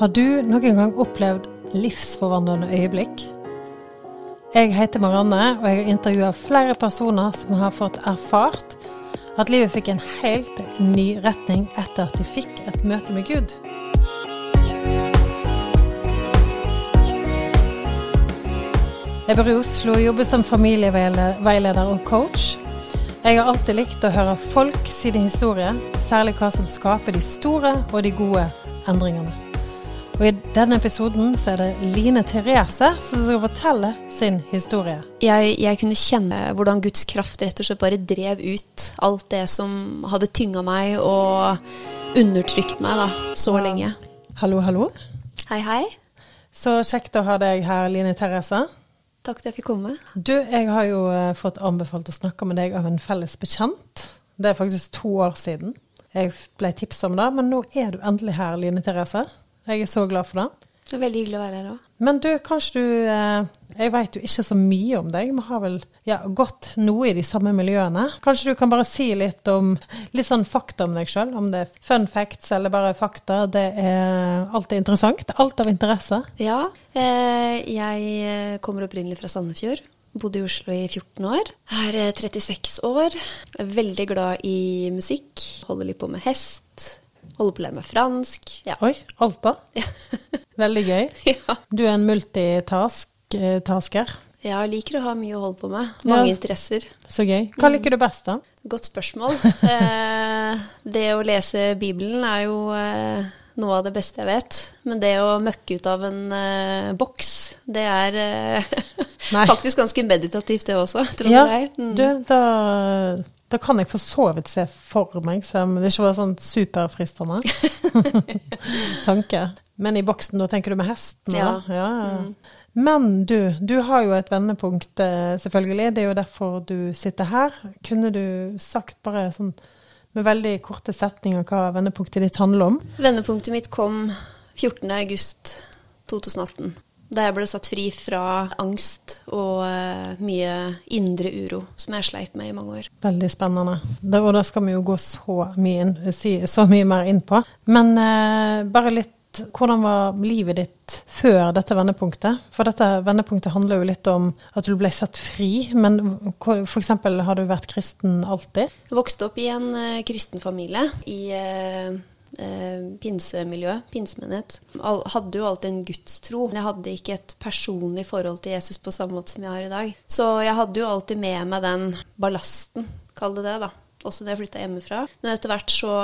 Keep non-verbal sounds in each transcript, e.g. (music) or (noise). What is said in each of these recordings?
Har du noen gang opplevd livsforvandlende øyeblikk? Jeg heter Marianne, og jeg har intervjua flere personer som har fått erfart at livet fikk en helt ny retning etter at de fikk et møte med Gud. Jeg bor i Oslo og jobber som familieveileder og coach. Jeg har alltid likt å høre folk sine historier, særlig hva som skaper de store og de gode endringene. Denne episoden så er det Line Therese som skal fortelle sin historie. Jeg, jeg, kunne kjenne hvordan Guds kraft rett og slett bare drev ut alt det som hadde tynga meg og undertrykt meg da, så ja. lenge. Hallo, hallo. Hei, hei. Så kjekt å ha deg her, Line Therese. Takk for at jeg fikk komme. Du, jeg har jo uh, fått anbefalt å snakke med deg av en felles bekjent. Det er faktisk to år siden jeg ble tipsa om det, men nå er du endelig her, Line Therese. Jeg er så glad for det. Det er veldig hyggelig å være her òg. Men du, kanskje du uh, Jeg vet jo ikke så mye om deg. Vi har vel ja, gått noe i de samme miljøene. Kanskje du kan bare si litt om litt sånn fakta om deg sjøl? Om det er fun facts eller bare fakta. Det er alltid interessant. Alt av interesse. Ja. Eh, jeg kommer opprinnelig fra Sandefjord. Bodde i Oslo i 14 år. Er 36 år. Er veldig glad i musikk. Holder litt på med hest. Holder på å lære meg fransk. Ja. Oi, Alta. Ja. (laughs) Veldig gøy. (laughs) Ja. Du er en multitasker. Ja, jeg liker å ha mye å holde på med. Mange ja. interesser. Så gøy. Hva mm. liker du best, da? Godt spørsmål. (laughs) eh, det å lese Bibelen er jo eh, noe av det beste jeg vet. Men det å møkke ut av en eh, boks, det er eh, faktisk ganske meditativt, det også. Tror ja, jeg. Mm. Du, da da kan jeg for så vidt se for meg, selv om det ikke var sånn superfristende (laughs) tanke. Men i boksen, da tenker du med hesten? Ja. ja. Mm. Men du, du har jo et vendepunkt, eh, selvfølgelig. Det er jo derfor du sitter her. Kunne du sagt bare sånn med veldig korte setninger hva vendepunktet ditt handler om? Vendepunktet mitt kom 14.8.2018 da jeg ble satt fri fra angst og uh, mye indre uro som jeg sleit med i mange år. Veldig spennende. Det, og det skal vi jo gå så mye, inn, så mye mer inn på. Men uh, bare litt hvordan var livet ditt før dette vendepunktet? For dette vendepunktet handler jo litt om at du ble satt fri, men f.eks. har du vært kristen alltid? Jeg vokste opp i en uh, kristen familie i uh, eh, pinsemiljø, pinsemenighet, hadde jo alltid en gudstro. Jeg hadde ikke et personlig forhold til Jesus på samme måte som jeg har i dag. Så jeg hadde jo alltid med meg den ballasten, kall det det, da. Også da jeg flytta hjemmefra. Men etter hvert så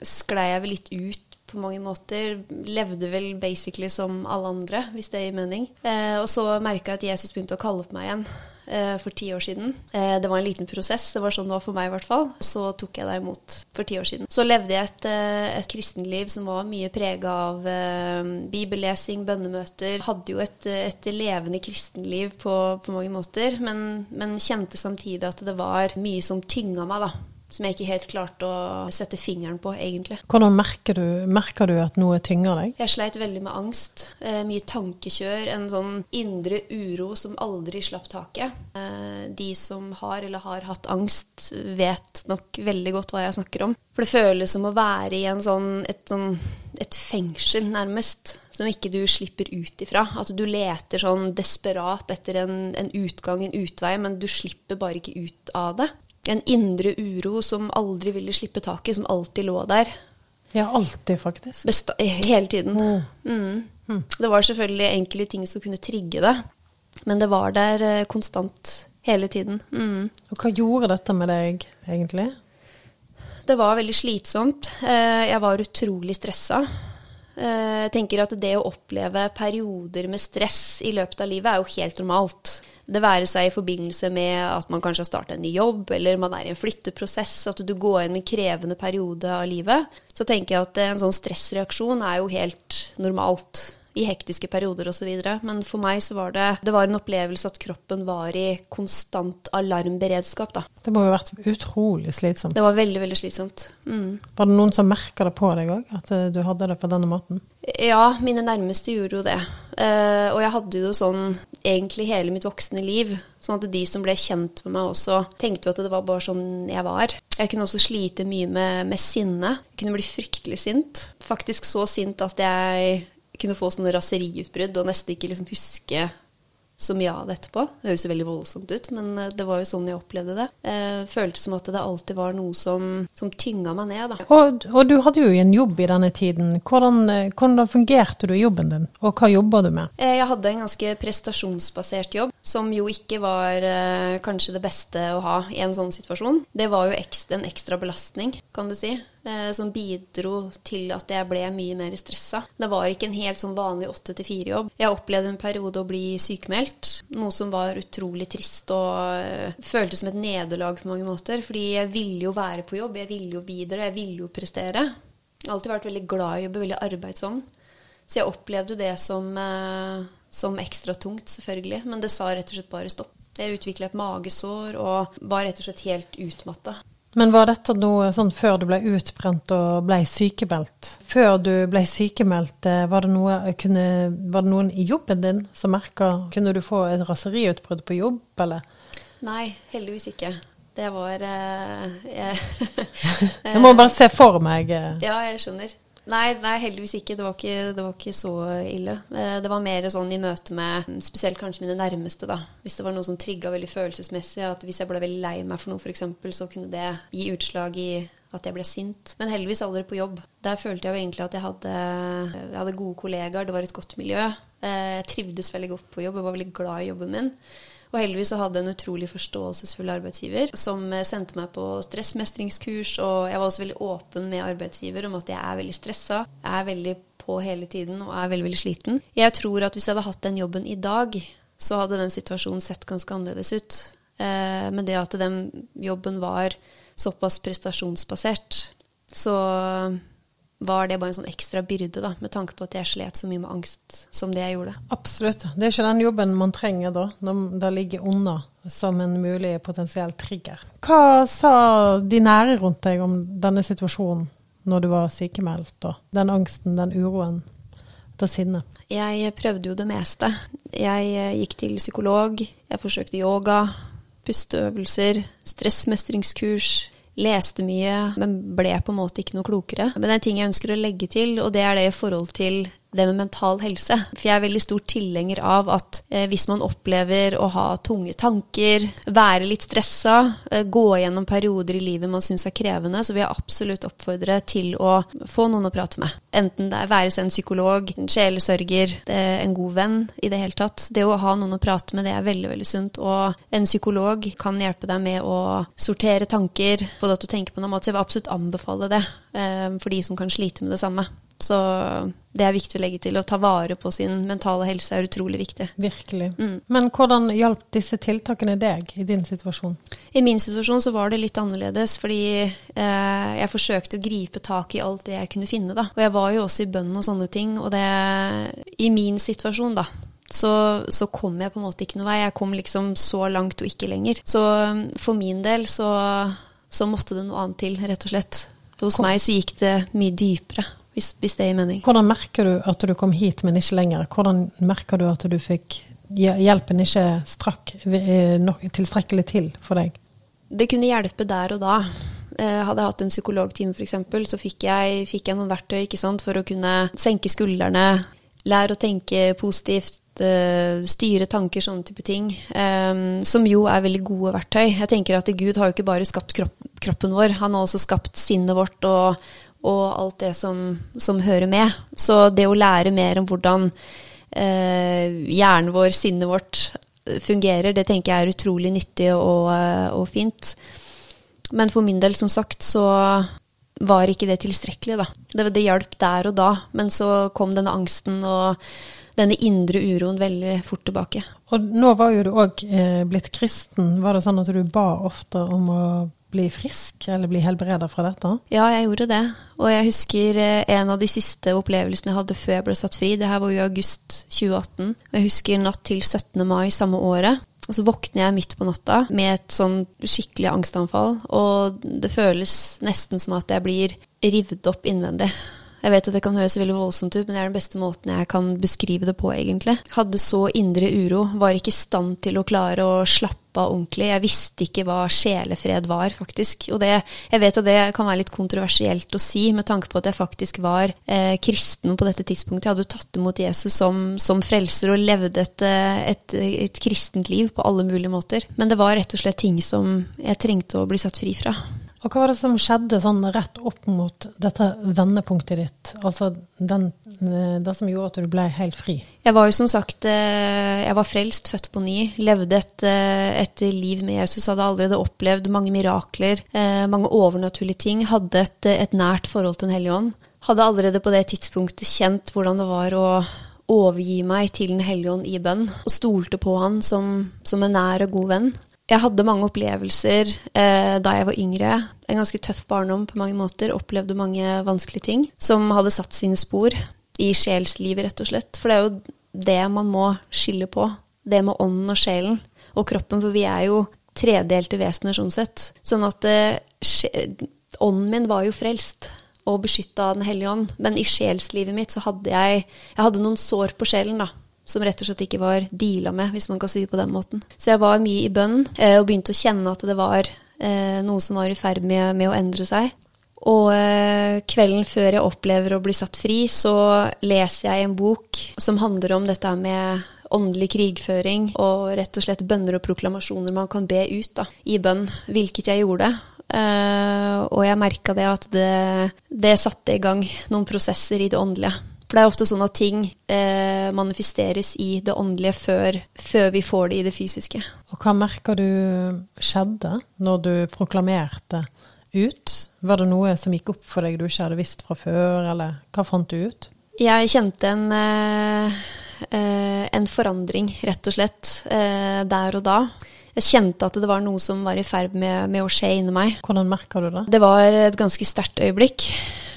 sklei jeg vel litt ut på mange måter. Levde vel basically som alle andre, hvis det gir mening. Eh, og så merka jeg at Jesus begynte å kalle på meg igjen eh, for ti år siden. Eh, det var en liten prosess, det var sånn det var for meg i hvert fall. Så tok jeg deg imot for ti år siden. Så levde jeg et, eh, et kristenliv som var mye prega av eh, bibellesing, bønnemøter. Hadde jo et, et levende kristenliv på, på mange måter, men, men kjente samtidig at det var mye som tynga meg, da som jeg ikke helt klarte å sette fingeren på, egentlig. Hvordan merker du, merker du at noe tynger deg? Jeg sleit veldig med angst. Eh, mye tankekjør. En sånn indre uro som aldri slapp taket. Eh, de som har eller har hatt angst, vet nok veldig godt hva jeg snakker om. For det føles som å være i en sånn, et, sånn, et fengsel, nærmest, som ikke du slipper ut ifra. At du leter sånn desperat etter en, en utgang, en utvei, men du slipper bare ikke ut av det en indre uro som aldri ville slippe taket, som alltid lå der. Ja, alltid, faktisk. Besta hele tiden. Mm. Mm. Mm. Det var selvfølgelig enkelte ting som kunne trigge det, men det var der eh, konstant hele tiden. Mm. Og hva gjorde dette med deg, egentlig? Det var veldig slitsomt. Eh, jeg var utrolig stressa. Eh, jeg tenker at det å oppleve perioder med stress i løpet av livet er jo helt normalt. Det være seg i forbindelse med at man kanskje har starta en ny jobb, eller man er i en flytteprosess, at du går inn med en krevende periode av livet. Så tenker jeg at en sånn stressreaksjon er jo helt normalt i hektiske perioder osv. Men for meg så var det, det var en opplevelse at kroppen var i konstant alarmberedskap. da. Det må jo ha vært utrolig slitsomt. Det var veldig, veldig slitsomt. Mm. Var det noen som merka det på deg òg, at eh, du hadde det på denne måten? Ja, mine nærmeste gjorde jo det. Uh, og jeg hadde jo sånn egentlig hele mitt voksne liv. Sånn at de som ble kjent med meg også, tenkte jo at det var bare sånn jeg var. Jeg kunne også slite mye med, med sinne. Jeg kunne bli fryktelig sint. Faktisk så sint at jeg kunne få sånne raseriutbrudd og nesten ikke liksom huske så mye av det etterpå. Det høres jo veldig voldsomt ut, men eh, det var jo sånn jeg opplevde det. Jeg følte som at det alltid var noe som, som tynga meg ned. Da. Og, og, du hadde jo en jobb i denne tiden. Hvordan, eh, hvordan fungerte du i jobben din, og hva jobber du med? Eh, jeg hadde en ganske prestasjonsbasert jobb, som jo ikke var eh, kanskje det beste å ha i en sånn situasjon. Det var jo ekstra, en ekstra belastning, kan du si. Eh, som bidro til at jeg ble mye mer stressa. Det var ikke en helt sånn vanlig åtte til fire-jobb. Jeg opplevde en periode å bli sykemeldt, noe som var utrolig trist og uh, føltes som et nederlag på mange måter. Fordi jeg ville jo være på jobb, jeg ville jo videre, jeg ville jo prestere. Jeg har alltid vært veldig glad i å jobbe, veldig arbeidsom. Så jeg opplevde det som, uh, som ekstra tungt, selvfølgelig. Men det sa rett og slett bare stopp. Jeg utvikla et magesår og var rett og slett helt utmatta. Men var dette noe sånn før du ble utbrent og ble sykemeldt? Før du ble sykemeldt, eh, var det, noe, kunne, var det noen i jobben din som merka Kunne du få et raseriutbrudd på jobb, eller? Nei, heldigvis ikke. Det var eh, jeg, (laughs) jeg må bare se for meg. Uh. Ja, jeg skjønner. Nei, nei, heldigvis ikke. Det var ikke, det var ikke, så ille. Eh, det var mer sånn i møte med spesielt kanskje mine nærmeste, da. Hvis det var noe som trigga veldig følelsesmessig, at hvis jeg ble veldig lei meg for noe f.eks., så kunne det gi utslag i at jeg ble sint. Men heldigvis aldri på jobb. Der følte jeg jo egentlig at jeg hadde, jeg hadde gode kollegaer, det var et godt miljø. Eh, jeg trivdes veldig godt på jobb, jeg var veldig glad i jobben min. Og heldigvis så hadde jeg en utrolig forståelsesfull arbeidsgiver som eh, sendte meg på stressmestringskurs, og jeg var også veldig åpen med arbeidsgiver om at jeg er veldig stressa. Jeg er veldig på hele tiden og er veldig, veldig sliten. Jeg tror at hvis jeg hadde hatt den jobben i dag, så hadde den situasjonen sett ganske annerledes ut. Eh, men det at den jobben var såpass prestasjonsbasert, så var det bare en sånn ekstra byrde, da, med tanke på at jeg slet så mye med angst som det jeg gjorde. Absolutt. Det er ikke den jobben man trenger da, når det ligger under som en mulig potensiell trigger. Hva sa de nære rundt deg om denne situasjonen når du var sykemeldt, og den angsten, den uroen, det sinnet? Jeg prøvde jo det meste. Jeg eh, gikk til psykolog, jeg forsøkte yoga, pusteøvelser, stressmestringskurs, leste mye, men ble på en måte ikke noe klokere. Men det er en ting jeg ønsker å legge til, og det er det i forhold til det med mental helse. For jeg er veldig stor tilhenger av at eh, hvis man opplever å ha tunge tanker, være litt stressa, eh, gå gjennom perioder i livet man syns er krevende, så vil jeg absolutt oppfordre til å få noen å prate med. Enten det er være seg en psykolog, en sjelesørger, en god venn i det hele tatt. Det å ha noen å prate med, det er veldig, veldig sunt. Og en psykolog kan hjelpe deg med å sortere tanker, få deg til å tenke på noe mat. Så jeg vil absolutt anbefale det eh, for de som kan slite med det samme. Så det er viktig å legge til. Å ta vare på sin mentale helse er utrolig viktig. Virkelig. Mm. Men hvordan hjalp disse tiltakene deg i din situasjon? I min situasjon så var det litt annerledes, fordi eh, jeg forsøkte å gripe tak i alt det jeg kunne finne, da. Og jeg var jo også i bønn og sånne ting, og det I min situasjon, da. Så, så, kom jeg på en måte ikke noe vei. Jeg kom liksom så langt og ikke lenger. Så for min del så, så måtte det noe annet til, rett og slett. Hos meg så gikk det mye dypere hvis, hvis, det gir mening. Hvordan merker du at du kom hit, men ikke lenger? Hvordan merker du at du fikk hjelpen ikke strakk eh, tilstrekkelig til for deg? Det kunne hjelpe der og da. Eh, hadde jeg hatt en psykologtime f.eks., så fikk jeg, fikk jeg, noen verktøy sant, for å kunne senke skuldrene, lære å tenke positivt, eh, styre tanker, sånne type ting. som jo er veldig gode verktøy. Jeg tenker at Gud har jo ikke bare skapt kroppen vår, han har også skapt sinnet vårt og, og alt det som, som, hører med. Så det å lære mer om hvordan eh, hjernen vår, sinnet vårt, fungerer, det tenker jeg er utrolig nyttig og, eh, og, fint. Men for min del, som sagt, så var ikke det tilstrekkelig, da. Det, det hjalp der og da, men så kom denne angsten og denne indre uroen veldig fort tilbake. Og nå var jo du òg eh, blitt kristen. Var det sånn at du ba ofte om å bli frisk eller bli helbreda fra dette? Ja, jeg gjorde det. Og jeg husker eh, en av de siste opplevelsene jeg hadde før jeg ble satt fri. Det her var jo i august 2018. Og jeg husker natt til 17. mai samme året. Og så våkner jeg midt på natta med et sånn skikkelig angstanfall. Og det føles nesten som at jeg blir revet opp innvendig. Jeg vet at det kan høres veldig voldsomt ut, men det er den beste måten jeg kan beskrive det på, egentlig. Hadde så indre uro, var ikke i stand til å klare å slappe av ordentlig. Jeg visste ikke hva sjelefred var, faktisk. Og det, jeg vet at det kan være litt kontroversielt å si, med tanke på at jeg faktisk var eh, kristen på dette tidspunktet. Jeg hadde jo tatt imot Jesus som, som frelser og levde et, eh, et, et kristent liv på alle mulige måter. Men det var rett og slett ting som jeg trengte å bli satt fri fra. Og hva var det som skjedde sånn rett opp mot dette vendepunktet ditt? Altså den, eh, det som gjorde at du ble helt fri? Jeg var jo som sagt eh, jeg var frelst, født på ny. Levde et, eh, et liv med Jesus. Hadde allerede opplevd mange mirakler, mange overnaturlige ting. Hadde et, et nært forhold til Den hellige ånd. Hadde allerede på det tidspunktet kjent hvordan det var å overgi meg til Den hellige ånd i bønn. Og stolte på han som, som en nær og god venn. Jeg hadde mange opplevelser eh, da jeg var yngre. En ganske tøff barndom på mange måter. Opplevde mange vanskelige ting som hadde satt sine spor i sjelslivet, rett og slett. For det er jo det man må skille på. Det med ånden og sjelen og kroppen. For vi er jo tredelte vesener sånn sett. Sånn at eh, ånden min var jo frelst og beskytta av Den hellige ånd. Men i sjelslivet mitt så hadde jeg, jeg hadde noen sår på sjelen, da som rett og slett ikke var deala med, hvis man kan si det på den måten. Så jeg var mye i bønn eh, og begynte å kjenne at det var eh, noe som var i ferd med, med, å endre seg. Og eh, kvelden før jeg opplever å bli satt fri, så leser jeg en bok som handler om dette med åndelig krigføring og rett og slett bønner og proklamasjoner man kan be ut da, i bønn, hvilket jeg gjorde. Og jeg merka det at det, det satte i gang noen prosesser i det åndelige. For det er ofte sånn at ting eh, manifesteres i det åndelige før, før, vi får det i det fysiske. Og hva merker du skjedde når du proklamerte ut? Var det noe som gikk opp for deg du ikke hadde visst fra før, eller hva fant du ut? Jeg kjente en, eh, eh en forandring, rett og slett, eh, der og da. Jeg kjente at det var noe som var i ferd med, med å skje inni meg. Hvordan merka du det? Det var et ganske sterkt øyeblikk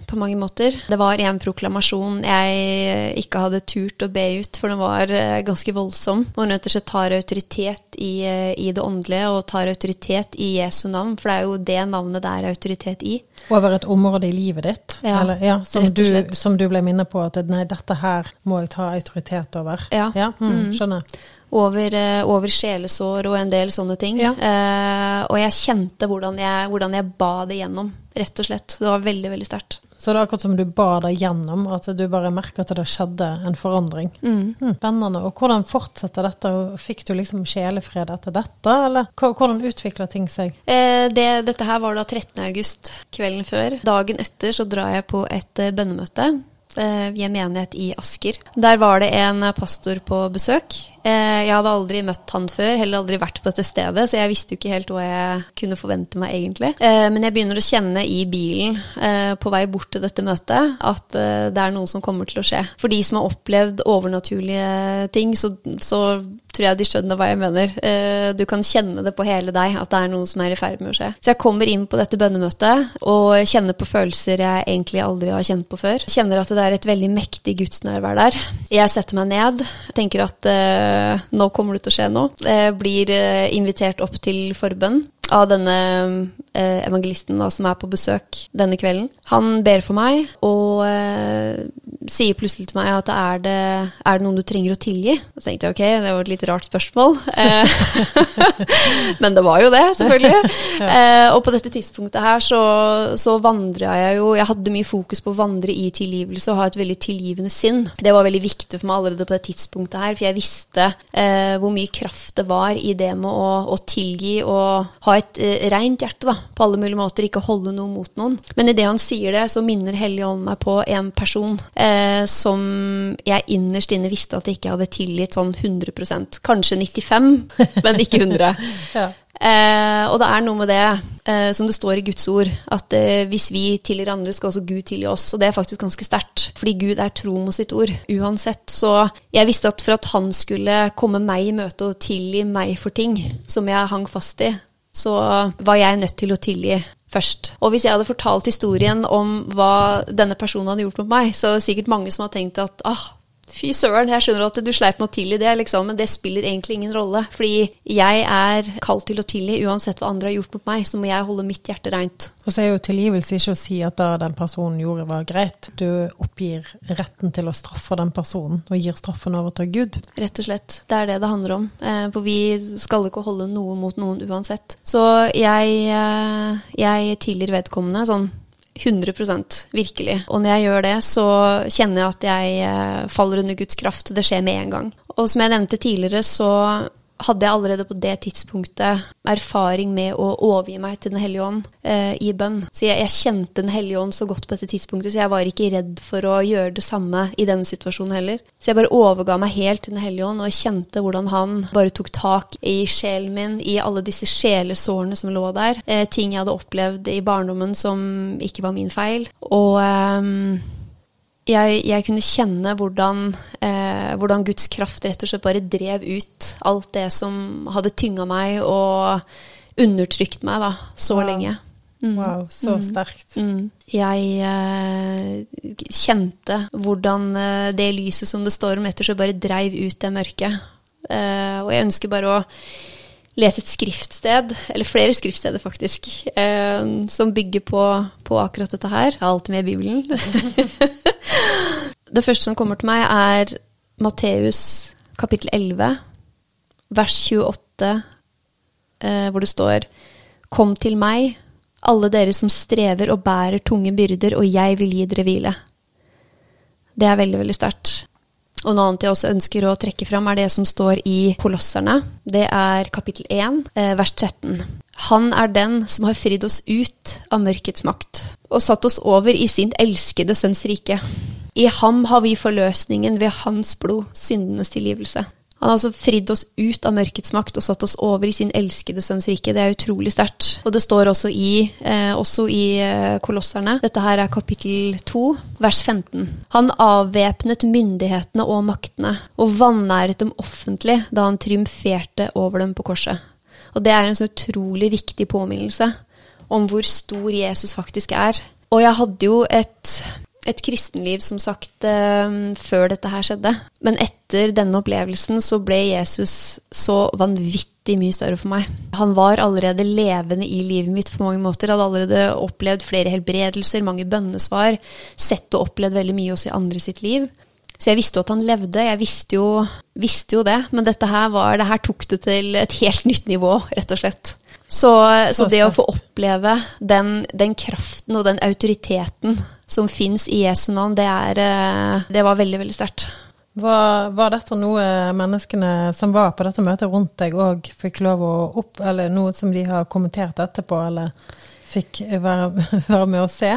på mange måter. Det var en proklamasjon jeg ikke hadde turt å be ut, for den var eh, ganske voldsom. Den rett og slett tar autoritet i, eh, i, det åndelige, og tar autoritet i Jesu navn, for det er jo det navnet det er autoritet i. Over et område i livet ditt? Ja, Eller, ja som, du, som, du, ble minnet på at nei, dette her må jeg ta autoritet over? Ja. ja mm, mm. Skjønner. Over, eh, over, sjelesår og en del sånne ting. Ja. Eh, og jeg kjente hvordan jeg, hvordan jeg ba det gjennom, rett og slett. Det var veldig, veldig sterkt. Så det er akkurat som du bar deg gjennom, at du bare merker at det skjedde en forandring. Mm. Mm, spennende. Og hvordan fortsetter dette? Fikk du liksom sjelefred etter dette, eller hvordan utvikler ting seg? Eh, det, dette her var da 13. august, kvelden før. Dagen etter så drar jeg på et eh, bønnemøte eh, i en menighet i Asker. Der var det en pastor på besøk. Eh, jeg hadde aldri møtt han før, heller aldri vært på dette stedet, så jeg visste jo ikke helt hva jeg kunne forvente meg egentlig. Eh, men jeg begynner å kjenne i bilen eh, på vei bort til dette møtet at det er noe som kommer til å skje. For de som har opplevd overnaturlige ting, så, så tror jeg de skjønner hva jeg mener. Du kan kjenne det på hele deg at det er noe som er i ferd med å skje. Så jeg kommer inn på dette bønnemøtet og kjenner på følelser jeg egentlig aldri har kjent på før. Kjenner at det er et veldig mektig gudsnærvær der. Jeg setter meg ned, tenker at nå kommer det til å skje noe. Jeg blir eh, invitert opp til forbønn av denne eh, evangelisten da, som er på besøk denne kvelden. Han ber for meg og eh, sier plutselig til meg at er det, er det noen du trenger å tilgi? Og så tenkte jeg ok, det var et litt rart spørsmål. Eh, (laughs) men det var jo det, selvfølgelig. (laughs) ja. og på dette tidspunktet her så, så vandra jeg jo Jeg hadde mye fokus på å vandre i tilgivelse og ha et veldig tilgivende sinn. Det var veldig viktig for meg allerede på det tidspunktet her, for jeg visste eh, hvor mye kraft det var i det med å, å tilgi og ha et eh, rent hjerte, da, på alle mulige måter, ikke holde noe mot noen. Men idet han sier det, så minner Hellige Ånd meg på en person eh, som jeg innerst inne visste at jeg ikke hadde tilgitt sånn 100% Kanskje 95, men ikke 100. (laughs) ja. Eh, og det er noe med det, eh, som det står i Guds ord, at eh, hvis vi tilgir andre, skal også Gud tilgi oss. Og det er faktisk ganske sterkt, fordi Gud er tro mot sitt ord, uansett. Så jeg visste at for at han skulle komme meg i møte og tilgi meg for ting som jeg hang fast i, så var jeg nødt til å tilgi først. Og hvis jeg hadde fortalt historien om hva denne personen hadde gjort mot meg, så er det sikkert mange som har tenkt at ah, Fy søren, jeg skjønner at du sleip med å tilgi det, liksom, men det spiller egentlig ingen rolle. Fordi jeg er kalt til å tilgi uansett hva andre har gjort mot meg, så må jeg holde mitt hjerte reint. Og så er jo tilgivelse ikke å si at det den personen gjorde var greit. Du oppgir retten til å straffe den personen, og gir straffen over til Gud. Rett og slett. Det er det det handler om. Eh, for vi skal ikke holde noe mot noen uansett. Så jeg, eh, jeg tilgir vedkommende sånn 100% virkelig. Og når jeg gjør det, så kjenner jeg at jeg eh, faller under Guds kraft. Det skjer med en gang. Og som jeg nevnte tidligere, så hadde jeg allerede på det tidspunktet erfaring med å overgi meg til Den hellige ånd eh, i bønn. Så jeg, jeg, kjente Den hellige ånd så godt på dette tidspunktet, så jeg var ikke redd for å gjøre det samme i denne situasjonen heller. Så jeg bare overga meg helt til Den hellige ånd, og jeg kjente hvordan han bare tok tak i sjelen min, i alle disse sjelesårene som lå der. Eh, ting jeg hadde opplevd i barndommen som ikke var min feil. Og eh, jeg, jeg, kunne kjenne hvordan, eh, hvordan, Guds kraft rett og slett bare drev ut alt det som hadde tynga meg og undertrykt meg da, så wow. lenge. Mm. Wow, så mm. sterkt. Mm. Jeg eh, kjente hvordan eh, det lyset som det står om, rett og slett bare dreiv ut det mørket. Eh, og jeg ønsker bare å lese et skriftsted, eller flere skriftsteder faktisk, eh, som bygger på, på, akkurat dette her. Jeg har alltid med Bibelen. (laughs) (laughs) det første som kommer til meg, er Matteus kapittel 11, vers 28, eh, hvor det står Kom til meg, alle dere som strever og bærer tunge byrder, og jeg vil gi dere hvile. Det er veldig, veldig sterkt. Og noe annet jeg også ønsker å trekke fram, er det som står i Kolosserne. Det er kapittel 1, eh, vers 13. Han er den som har fridd oss ut av mørkets makt og satt oss over i sin elskede sønns rike. I ham har vi forløsningen ved hans blod, syndenes tilgivelse. Han har altså fridd oss ut av mørkets makt og satt oss over i sin elskede sønns rike. Det er utrolig sterkt. Og det står også i, eh, også i eh, Kolosserne, dette her er kapittel 2, vers 15. Han avvæpnet myndighetene og maktene og vanæret dem offentlig da han triumferte over dem på korset. Og det er en så utrolig viktig påminnelse om hvor stor Jesus faktisk er. Og jeg hadde jo et et kristenliv, som sagt, eh, før dette her skjedde. Men etter denne opplevelsen så ble Jesus så vanvittig mye større for meg. Han var allerede levende i livet mitt på mange måter. Hadde allerede opplevd flere helbredelser, mange bønnesvar. Sett og opplevd veldig mye også i andre sitt liv. Så jeg visste jo at han levde, jeg visste jo, visste jo det. Men dette her, var, det her tok det til et helt nytt nivå, rett og slett. Så, så, det å få oppleve den, den, kraften og den autoriteten som fins i Jesu navn, det, er, eh, det var veldig, veldig sterkt. Var, var, dette noe menneskene som var på dette møtet rundt deg òg fikk lov å opp, eller noe som de har kommentert etterpå, eller fikk være, (laughs) være med å se?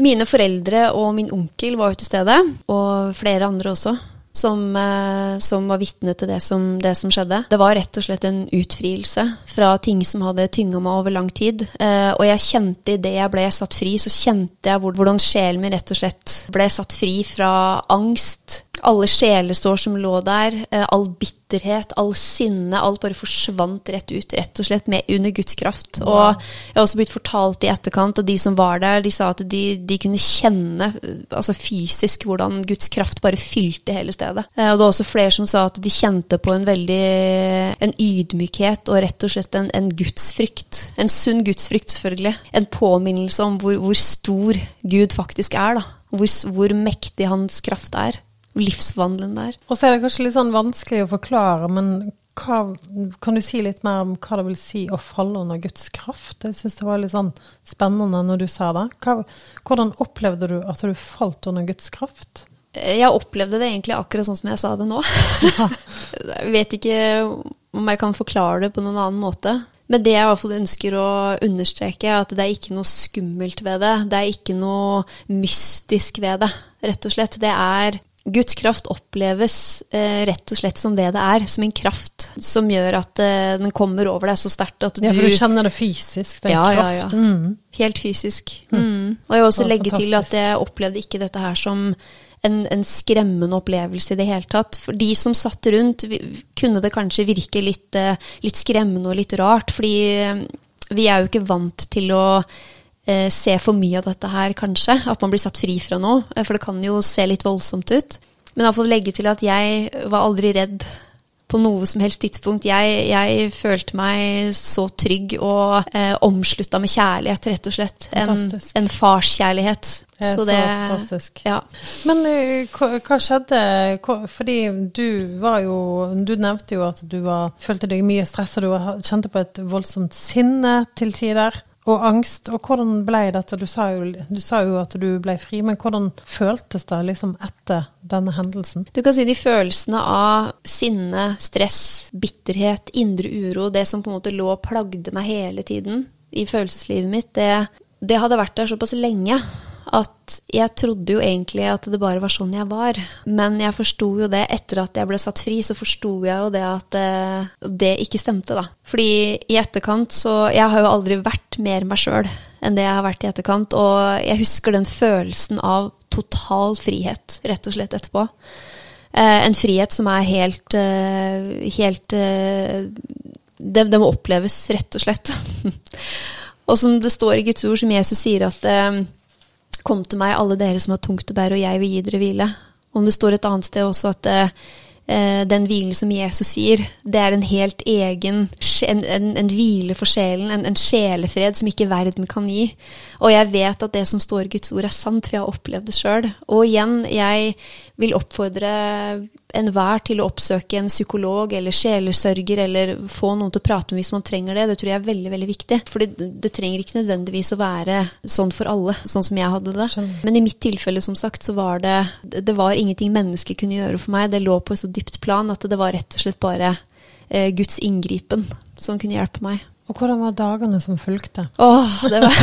Mine foreldre og min onkel var jo til stede, og flere andre også som, eh, som var vitne til det som, det som, skjedde. Det var rett og slett en utfrielse fra ting som hadde tynga meg over lang tid. Eh, og jeg kjente idet jeg ble satt fri, så kjente jeg hvordan sjelen min rett og slett ble satt fri fra angst, alle sjelesår som lå der, eh, all bitterhet, all sinne, alt bare forsvant rett ut, rett og slett med, under Guds kraft. Wow. Og jeg har også blitt fortalt i etterkant, og de som var der, de sa at de, de kunne kjenne altså fysisk hvordan Guds kraft bare fylte hele stedet. Eh, og det var også flere som sa at de kjente på en veldig en ydmykhet og rett og slett en, en gudsfrykt. En sunn gudsfrykt, selvfølgelig. En påminnelse om hvor, hvor stor Gud faktisk er, da. Hvor, hvor mektig hans kraft er livsvandlende der. Og så er det kanskje litt sånn vanskelig å forklare, men hva, kan du si litt mer om hva det vil si å falle under Guds kraft? Jeg syns det var litt sånn spennende når du sa det. Hva, hvordan opplevde du at du falt under Guds kraft? Jeg opplevde det egentlig akkurat sånn som jeg sa det nå. (laughs) jeg vet ikke om jeg kan forklare det på noen annen måte. Men det jeg i hvert fall ønsker å understreke, er at det er ikke noe skummelt ved det. Det er ikke noe mystisk ved det, rett og slett. Det er Guds kraft oppleves eh, rett og slett som det det er, som en kraft som gjør at eh, den kommer over deg så sterkt at du Ja, for du kjenner det fysisk, den ja, kraften. Ja, ja. Mm. Helt fysisk. Mm. Mm. Og jeg vil også legge fantastisk. til at jeg opplevde ikke dette her som en, en, skremmende opplevelse i det hele tatt. For de som satt rundt, kunne det kanskje virke litt, eh, litt skremmende og litt rart, fordi eh, vi er jo ikke vant til å eh, se for mye av dette her, kanskje. At man blir satt fri fra noe. Eh, for det kan jo se litt voldsomt ut. Men iallfall legge til at jeg var aldri redd på noe som helst tidspunkt. Jeg, jeg følte meg så trygg og eh, omslutta med kjærlighet, rett og slett. En, en farskjærlighet. Det er så, så fantastisk. Ja. Men uh, hva, hva, skjedde? Hva, fordi du var jo Du nevnte jo at du var, følte deg mye stressa, du kjente på et voldsomt sinne til tider og angst. Og hvordan ble dette? Du sa, jo, du sa jo at du ble fri, men hvordan føltes det liksom etter denne hendelsen? Du kan si de følelsene av sinne, stress, bitterhet, indre uro, det som på en måte lå og plagde meg hele tiden i følelseslivet mitt, det, det hadde vært der såpass lenge at jeg trodde jo egentlig at det bare var sånn jeg var. Men jeg forsto jo det etter at jeg ble satt fri, så forsto jeg jo det at det, eh, ikke stemte, da. Fordi i etterkant så Jeg har jo aldri vært mer meg sjøl enn det jeg har vært i etterkant. Og jeg husker den følelsen av total frihet, rett og slett, etterpå. Eh, en frihet som er helt eh, Helt det, det, må oppleves, rett og slett. (laughs) og som det står i Guds ord, som Jesus sier at Kom til meg, alle dere som har tungt å bære, og jeg vil gi dere hvile. Om det står et annet sted også at eh, eh den hvilen som Jesus gir, det er en helt egen en, en, en hvile for sjelen, en, en, sjelefred som ikke verden kan gi. Og jeg vet at det som står i Guds ord, er sant, for jeg har opplevd det sjøl. Og igjen, jeg vil oppfordre enhver til å oppsøke en psykolog eller sjelesørger, eller få noen til å prate med hvis man trenger det. Det tror jeg er veldig veldig viktig. For det, trenger ikke nødvendigvis å være sånn for alle, sånn som jeg hadde det. Men i mitt tilfelle, som sagt, så var det Det var ingenting mennesket kunne gjøre for meg. Det lå på et så dypt plan at det var rett og slett bare eh, Guds inngripen som kunne hjelpe meg. Og hvordan var dagene som fulgte? Åh, det var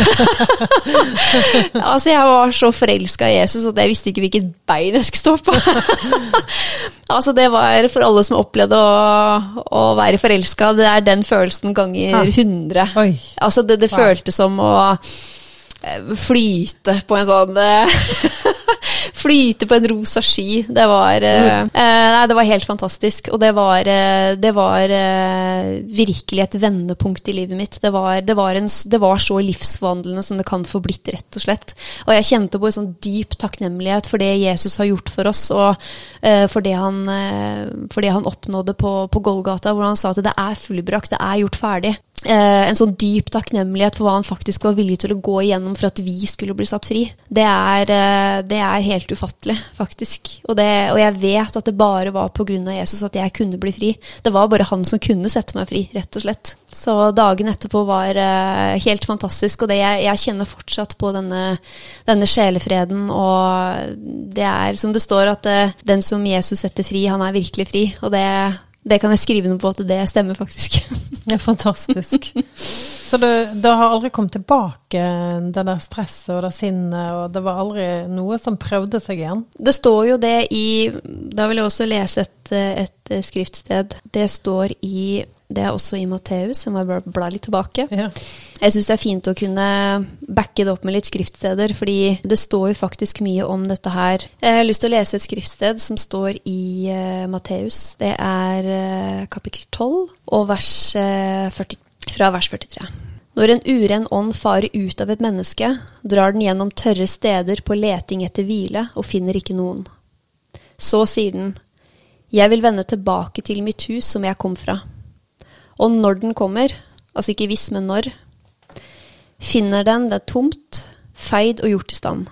(laughs) Altså, jeg var så forelska i Jesus at jeg visste ikke hvilket bein jeg skulle stå på. (laughs) altså, det var for alle som opplevde å, å være forelska, det er den følelsen ganger 100. Altså, det, det føltes som å eh, flyte på en sånn eh, (laughs) Flyte på en rosa ski. Det var, uh, nei, det var helt fantastisk. Og det var, uh, det var uh, virkelig et vendepunkt i livet mitt. Det var, det, var en, det var, så livsforvandlende som det kan få blitt, rett og slett. Og jeg kjente på en sånn dyp takknemlighet for det Jesus har gjort for oss, og for det, han, for, det han, oppnådde på, på Golgata, hvor han sa at det er fullbrakt, det er gjort ferdig eh, en sånn dyp takknemlighet for hva han faktisk var villig til å gå igjennom for at vi skulle bli satt fri. Det er, eh, det er helt ufattelig, faktisk. Og, det, og, jeg vet at det bare var pga. Jesus at jeg kunne bli fri. Det var bare han som kunne sette meg fri, rett og slett. Så dagen etterpå var eh, helt fantastisk, og det, jeg, jeg kjenner fortsatt på denne, denne, sjelefreden. Og det er som det står, at eh, den som Jesus setter fri, han er virkelig fri. Og det, det kan jeg skrive noe på at det stemmer, faktisk. Ja, fantastisk. Så det, det, har aldri kommet tilbake, det der stresset og det sinnet, og det var aldri noe som prøvde seg igjen? Det står jo det i Da vil jeg også lese et, et skriftsted. Det står i det er også i Matteus, jeg må bla litt tilbake. Ja. Jeg syns det er fint å kunne backe det opp med litt skriftsteder, fordi det står jo faktisk mye om dette her. Jeg har lyst til å lese et skriftsted som står i uh, Matteus. Det er uh, kapittel 12 og vers, uh, 40, fra vers 43. Når en uren ånd farer ut av et menneske, drar den gjennom tørre steder på leting etter hvile og finner ikke noen. Så sier den, Jeg vil vende tilbake til mitt hus som jeg kom fra. Og når den kommer, altså ikke hvis, men når, finner den det tomt, feid og gjort i stand.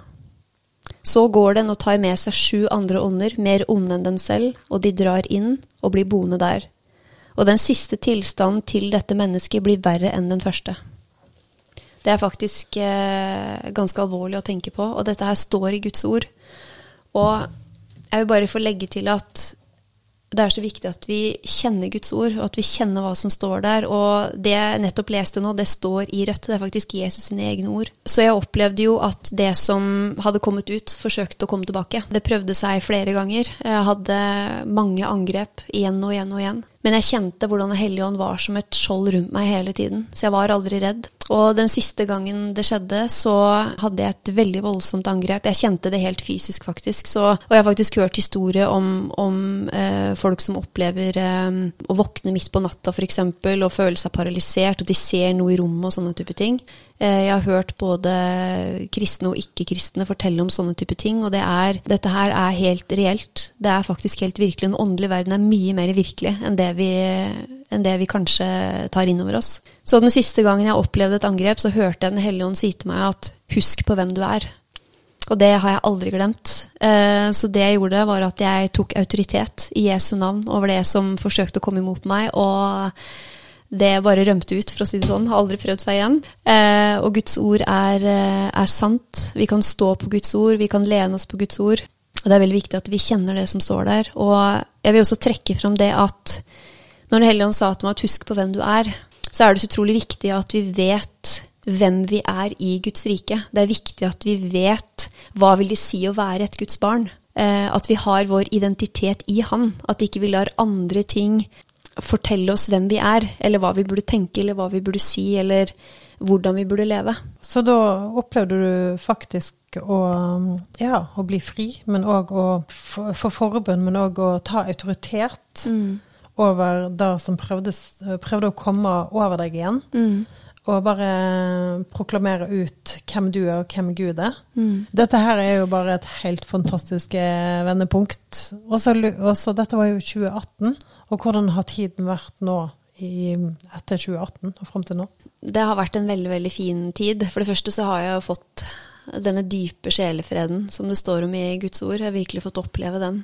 Så går den og tar med seg sju andre ånder, mer onde enn den selv, og de drar inn og blir boende der. Og den siste tilstanden til dette mennesket blir verre enn den første. Det er faktisk eh, ganske alvorlig å tenke på, og dette her står i Guds ord. Og jeg vil bare få legge til at det er så viktig at vi kjenner Guds ord, og at vi kjenner hva som står der. Og det jeg nettopp leste nå, det står i Rødt. Det er faktisk Jesus sine egne ord. Så jeg opplevde jo at det som hadde kommet ut, forsøkte å komme tilbake. Det prøvde seg flere ganger. Jeg hadde mange angrep igjen og igjen og igjen. Men jeg kjente hvordan Den hellige ånd var som et skjold rundt meg hele tiden. Så jeg var aldri redd. Og den siste gangen det skjedde, så hadde jeg et veldig voldsomt angrep. Jeg kjente det helt fysisk, faktisk. Så, og jeg har faktisk hørt historier om, om eh, folk som opplever eh, å våkne midt på natta, f.eks., og føle seg paralysert, og de ser noe i rommet og sånne type ting. Eh, jeg har hørt både kristne og ikke-kristne fortelle om sånne type ting, og det er, dette her er helt reelt. Det er faktisk helt virkelig. Den åndelige verden er mye mer virkelig enn det vi, enn det vi kanskje tar inn over oss. Så den siste gangen jeg opplevde et angrep, så hørte jeg Den hellige ånd si til meg at husk på hvem du er. Og det har jeg aldri glemt. Eh, så det jeg gjorde, var at jeg tok autoritet i Jesu navn over det som forsøkte å komme imot meg. og det bare rømte ut, for å si det sånn. Har aldri prøvd seg igjen. Eh, og Guds ord er, eh, er, sant. Vi kan stå på Guds ord, vi kan lene oss på Guds ord. Og det er veldig viktig at vi kjenner det som står der. Og jeg vil også trekke fram det at når Den hellige ånd sa til meg at husk på hvem du er, så er det så utrolig viktig at vi vet hvem vi er i Guds rike. Det er viktig at vi vet hva vil det si å være et Guds barn. Eh, at vi har vår identitet i Han. At ikke vi lar andre ting fortelle oss hvem vi er, eller hva vi burde tenke, eller hva vi burde si, eller hvordan vi burde leve. Så da opplevde du faktisk å, ja, å bli fri, men òg å få forbund, men òg å ta autoritet mm. over det som prøvde, prøvde, å komme over deg igjen. Mm. Og bare proklamere ut hvem du er, og hvem Gud er. Mm. Dette her er jo bare et helt fantastisk eh, vendepunkt. Og så dette var jo 2018. Og hvordan har tiden vært nå i, etter 2018 og fram til nå? Det har vært en veldig, veldig fin tid. For det første så har jeg fått denne dype sjelefreden som det står om i Guds ord. Jeg har virkelig fått oppleve den.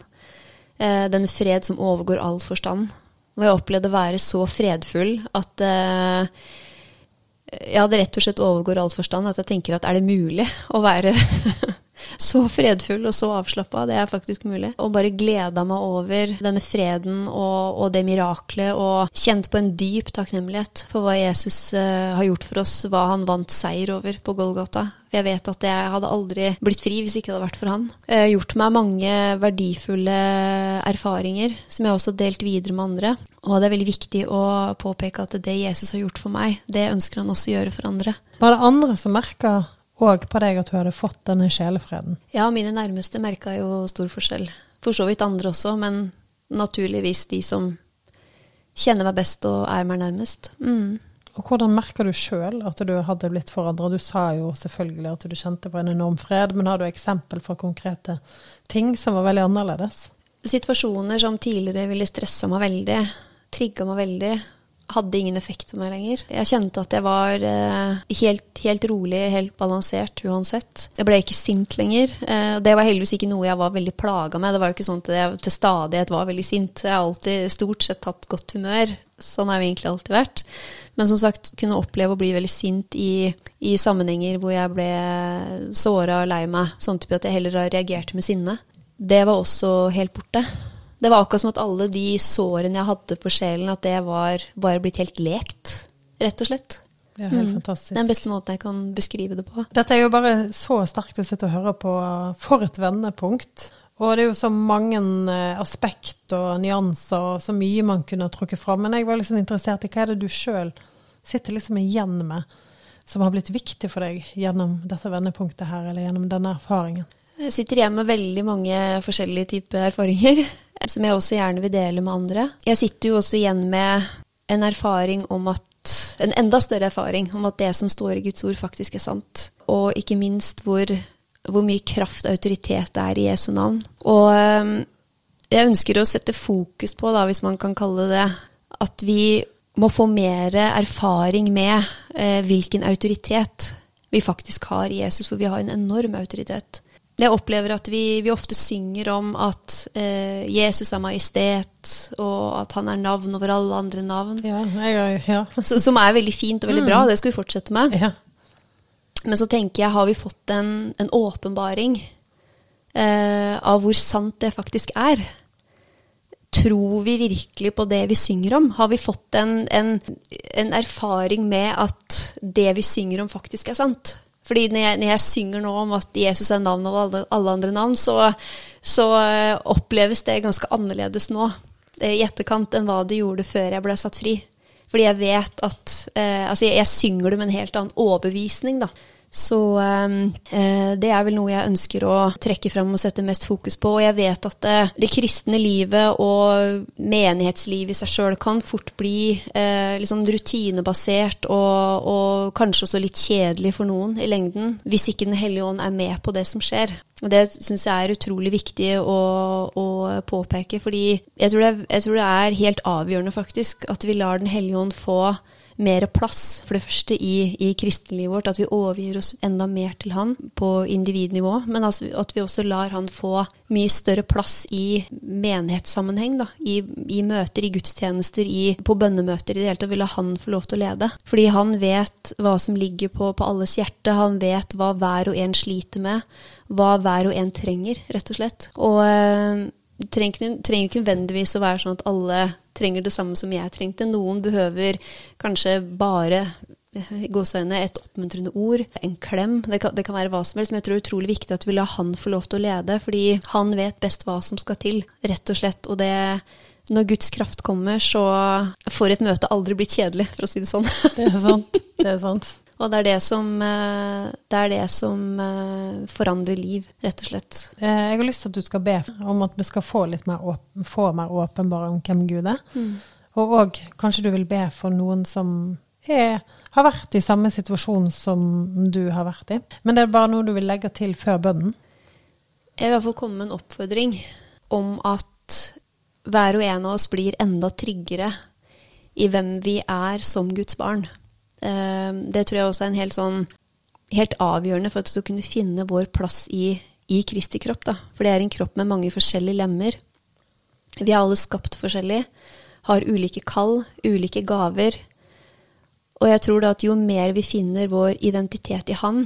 Eh, den fred som overgår all forstand. Og jeg opplevde å være så fredfull at ja, det rett og slett overgår all forstand. At jeg tenker at er det mulig å være (laughs) så fredfull og så avslappa. Det er faktisk mulig. Og bare gleda meg over denne freden og, og, det miraklet, og kjent på en dyp takknemlighet for hva Jesus uh, har gjort for oss, hva han vant seier over på Golgata. Jeg vet at jeg hadde aldri blitt fri hvis ikke det hadde vært for han. Jeg har gjort meg mange verdifulle erfaringer som jeg også har delt videre med andre. Og det er veldig viktig å påpeke at det Jesus har gjort for meg, det ønsker han også å gjøre for andre. Var det andre som merka og på deg at du hadde fått denne sjelefreden? Ja, mine nærmeste merka jo stor forskjell. For så vidt andre også, men naturligvis de som kjenner meg best og er meg nærmest. Mm. Og hvordan merker du sjøl at du hadde blitt forandra? Du sa jo selvfølgelig at du kjente på en enorm fred, men har du eksempel for konkrete ting som var veldig annerledes? Situasjoner som tidligere ville stressa meg veldig, trigga meg veldig, hadde ingen effekt på meg lenger. Jeg kjente at jeg var eh, helt, helt, rolig, helt balansert uansett. Jeg ble ikke sint lenger. Eh, det var heldigvis ikke noe jeg var veldig plaga med. Det var jo ikke sånn at jeg til stadighet var veldig sint. Jeg har alltid stort sett hatt godt humør. Sånn har jeg egentlig alltid vært. Men som sagt, kunne oppleve å bli veldig sint i, i sammenhenger hvor jeg ble såra og lei meg, sånn type at jeg heller reagerte med sinne. Det var også helt borte. Det var akkurat som at alle de sårene jeg hadde på sjelen, at det var bare blitt helt lekt, rett og slett. Det er helt mm. fantastisk. Den beste måten jeg kan beskrive det på. Dette er jo bare så sterkt å sitte og høre på. For et vendepunkt. Og det er jo så mange eh, aspekt og nyanser og så mye man kunne trukket fram. Men jeg var liksom interessert i hva er det du sjøl sitter liksom igjen med, som har blitt viktig for deg gjennom dette vendepunktet her, eller gjennom denne erfaringen? Jeg sitter igjen med veldig mange forskjellige typer erfaringer (laughs) som jeg også gjerne vil dele med andre. Jeg sitter jo også igjen med en erfaring om at en enda større erfaring om at det som står i Guds ord, faktisk er sant. Og ikke minst hvor, hvor mye kraft og autoritet det er i Jesu navn. Og ehm, jeg ønsker å sette fokus på, da, hvis man kan kalle det at vi må få mer erfaring med eh, hvilken autoritet vi faktisk har i Jesus, for vi har en enorm autoritet. Jeg opplever at vi, vi ofte synger om at eh, Jesus er majestet, og at han er navn over alle andre navn. Ja, jeg, ja. Så, som er veldig fint og veldig mm. bra, det skal vi fortsette med. Ja. Men så tenker jeg, har vi fått en, en åpenbaring eh, av hvor sant det faktisk er? Tror vi virkelig på det vi synger om? Har vi fått en, en, en erfaring med at det vi synger om, faktisk er sant? Fordi når jeg, når jeg, synger nå om at Jesus er navn over alle, alle andre navn, så, så, eh, oppleves det ganske annerledes nå eh, i etterkant enn hva det gjorde før jeg ble satt fri. Fordi jeg vet at eh, Altså, jeg, jeg, synger det med en helt annen overbevisning, da. Så eh, det er vel noe jeg ønsker å trekke fram og sette mest fokus på. Og jeg vet at det, det kristne livet og menighetslivet i seg sjøl kan fort bli eh, liksom rutinebasert og, og, kanskje også litt kjedelig for noen i lengden, hvis ikke Den hellige ånd er med på det som skjer. Og Det syns jeg er utrolig viktig å, å påpeke, fordi jeg tror, det, jeg tror det er helt avgjørende faktisk at vi lar Den hellige ånd få mer plass, for det første, i, i kristenlivet vårt. At vi overgir oss enda mer til han på individnivå. Men altså, at vi også lar han få mye større plass i menighetssammenheng. Da, i, i, møter, i gudstjenester, i, på bønnemøter i det hele tatt. ville han få lov til å lede. Fordi han vet hva som ligger på, på alles hjerte. Han vet hva hver og en sliter med. Hva hver og en trenger, rett og slett. Og øh, trenger, trenger ikke nødvendigvis å være sånn at alle trenger det samme som jeg trengte. Noen behøver kanskje bare gåseøyne, et oppmuntrende ord, en klem. Det kan, det kan, være hva som helst, men jeg tror det er utrolig viktig at vi lar han få lov til å lede, fordi han vet best hva som skal til, rett og slett. Og det når Guds kraft kommer, så får et møte aldri blitt kjedelig, for å si det sånn. Det er sant. Det er sant. Og det er det som, eh, det er det som eh, forandrer liv, rett og slett. Eh, jeg har lyst til at du skal be om at vi skal få litt mer, åpen, få mer åpenbare om hvem Gud er. Mm. Og òg kanskje du vil be for noen som er, har vært i samme situasjon som du har vært i. Men det er bare noe du vil legge til før bønnen? Jeg vil i hvert fall komme med en oppfordring om at hver og en av oss blir enda tryggere i hvem vi er som Guds barn. Ehm, det tror jeg også er en helt sånn helt avgjørende for at vi skal kunne finne vår plass i, i Kristi kropp. Da. For det er en kropp med mange forskjellige lemmer. Vi er alle skapt forskjellig, har ulike kall, ulike gaver. Og jeg tror da at jo mer vi finner vår identitet i Han,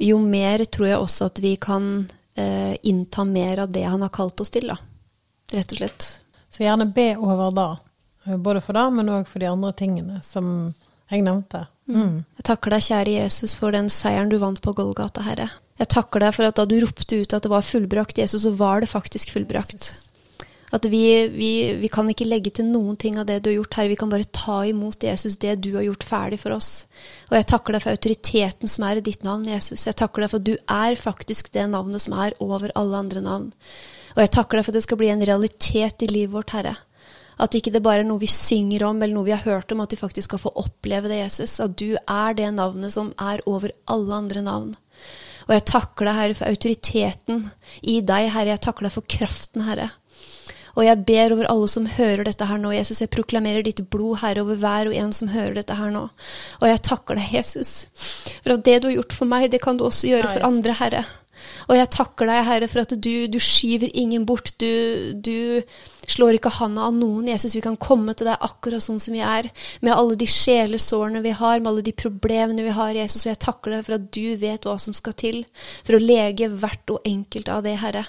jo mer tror jeg også at vi kan eh, innta mer av det Han har kalt oss til, da. Rett og slett. Så gjerne be over da. Både for det, men òg for de andre tingene som jeg nevnte. Mm. mm. Jeg takker deg, kjære Jesus, for den seieren du vant på Golgata, Herre. Jeg takker deg for at da du ropte ut at det var fullbrakt, Jesus, så var det faktisk fullbrakt. At vi, vi, vi, kan ikke legge til noen ting av det du har gjort, Herre. Vi kan bare ta imot, Jesus, det du har gjort ferdig for oss. Og jeg takker deg for autoriteten som er i ditt navn, Jesus. Jeg takker deg for at du er faktisk det navnet som er over alle andre navn. Og jeg takker deg for at det skal bli en realitet i livet vårt, Herre. At ikke det bare er noe vi synger om, eller noe vi har hørt om, at vi faktisk skal få oppleve det, Jesus. At du er det navnet som er over alle andre navn. Og jeg takker deg, Herre, for autoriteten i deg, Herre. Jeg takker deg for kraften, Herre. Og jeg ber over alle som hører dette her nå, Jesus. Jeg proklamerer ditt blod, Herre, over hver og en som hører dette her nå. Og jeg takker deg, Jesus, for at det du har gjort for meg, det kan du også gjøre for andre, Herre. Og jeg takker deg, Herre, for at du, du skyver ingen bort. Du, du, slår ikke handa av noen. Jesus, vi kan komme til deg akkurat sånn som vi er, med alle de sjelesårene vi har, med alle de problemene vi har, Jesus. Og jeg takker deg for at du vet hva som skal til for å lege hvert og enkelt av det, Herre.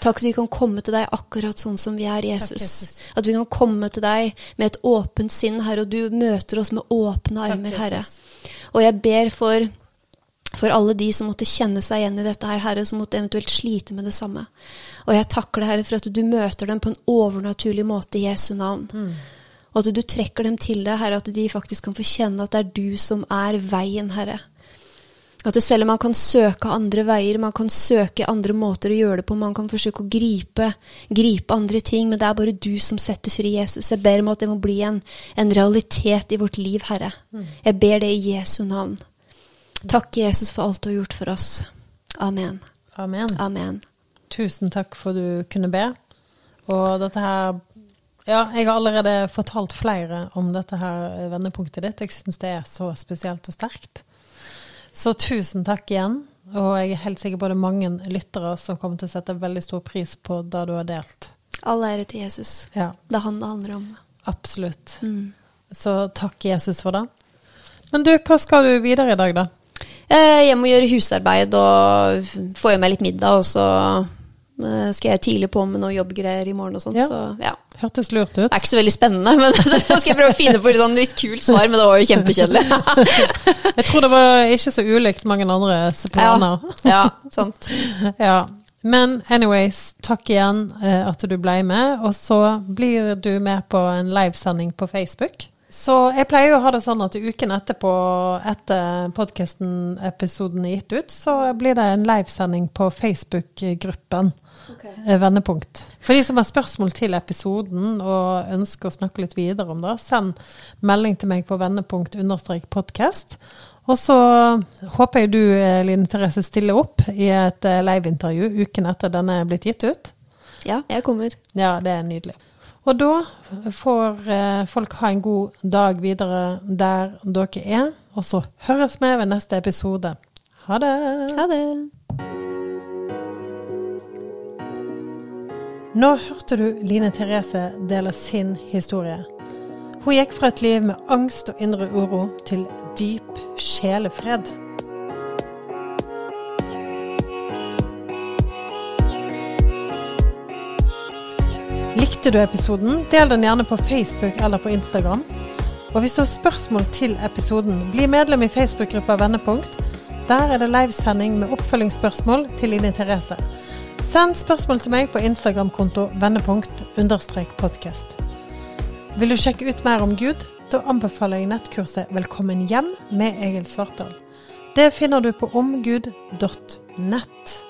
Takk at vi kan komme til deg akkurat sånn som vi er, Jesus. Takk, Jesus. At vi kan komme til deg med et åpent sinn, Herre, og du møter oss med åpne armer, Takk, Herre. Og jeg ber for for alle de som måtte kjenne seg igjen i dette her, Herre, som måtte eventuelt slite med det samme. Og jeg takker deg, Herre, for at du møter dem på en overnaturlig måte i Jesu navn. Mm. Og at du trekker dem til deg, Herre, at de faktisk kan få kjenne at det er du som er veien, Herre. At selv om man kan søke andre veier, man kan søke andre måter å gjøre det på, man kan forsøke å gripe, gripe andre ting, men det er bare du som setter fri Jesus. Jeg ber om at det må bli en, en realitet i vårt liv, Herre. Mm. Jeg ber det i Jesu navn. Takk, Jesus, for alt du har gjort for oss. Amen. Amen. Amen. Tusen takk for du kunne be. Og dette her Ja, jeg har allerede fortalt flere om dette her vendepunktet ditt. Jeg syns det er så spesielt og sterkt. Så tusen takk igjen. Og jeg er helt sikker på det er mange lyttere som kommer til å sette veldig stor pris på det du har delt. All ære til Jesus. Ja. Det er han det handler om. Absolutt. Mm. Så takk, Jesus, for det. Men du, hva skal du videre i dag, da? Eh, jeg må gjøre husarbeid og få i meg litt middag, og så eh, skal jeg tidlig på med noe jobbgreier i morgen og sånn. Ja. Så, ja. Hørtes lurt ut. Det er ikke så veldig spennende, men (laughs) nå skal jeg prøve å finne på et sånn litt kult svar, men det var jo kjempekjedelig. (laughs) jeg tror det var ikke så ulikt mange andre planer. Ja, ja sant. (laughs) ja. Men anyways, takk igjen uh, at du ble med. Og så blir du med på en livesending på Facebook. Så jeg pleier jo å ha det sånn at uken etterpå, etter podkasten-episoden er gitt ut, så blir det en livesending på Facebook-gruppen okay. Eh, Vendepunkt. For de som har spørsmål til episoden og ønsker å snakke litt videre om det, send melding til meg på vendepunkt understrek podkast. Og så håper jeg du, eh, Line Therese, stiller opp i et eh, liveintervju uken etter denne er blitt gitt ut. Ja, jeg kommer. Ja, det er nydelig. Og da får eh, folk ha en god dag videre der dere er. Og så høres vi ved neste episode. Ha det. Ha det. Nå hørte du Line Therese dele sin historie. Hun gikk fra et liv med angst og indre uro til dyp sjelefred. Likte du episoden, del den gjerne på Facebook eller på Instagram. Og hvis du har spørsmål til episoden, bli medlem i Facebook-gruppa Vendepunkt. Der er det livesending med oppfølgingsspørsmål til Line Therese. Send spørsmål til meg på Instagram-konto vendepunkt-podcast. Vil du sjekke ut mer om Gud? Da anbefaler jeg nettkurset Velkommen hjem med Egil Svartdal. Det finner du på omgud.nett.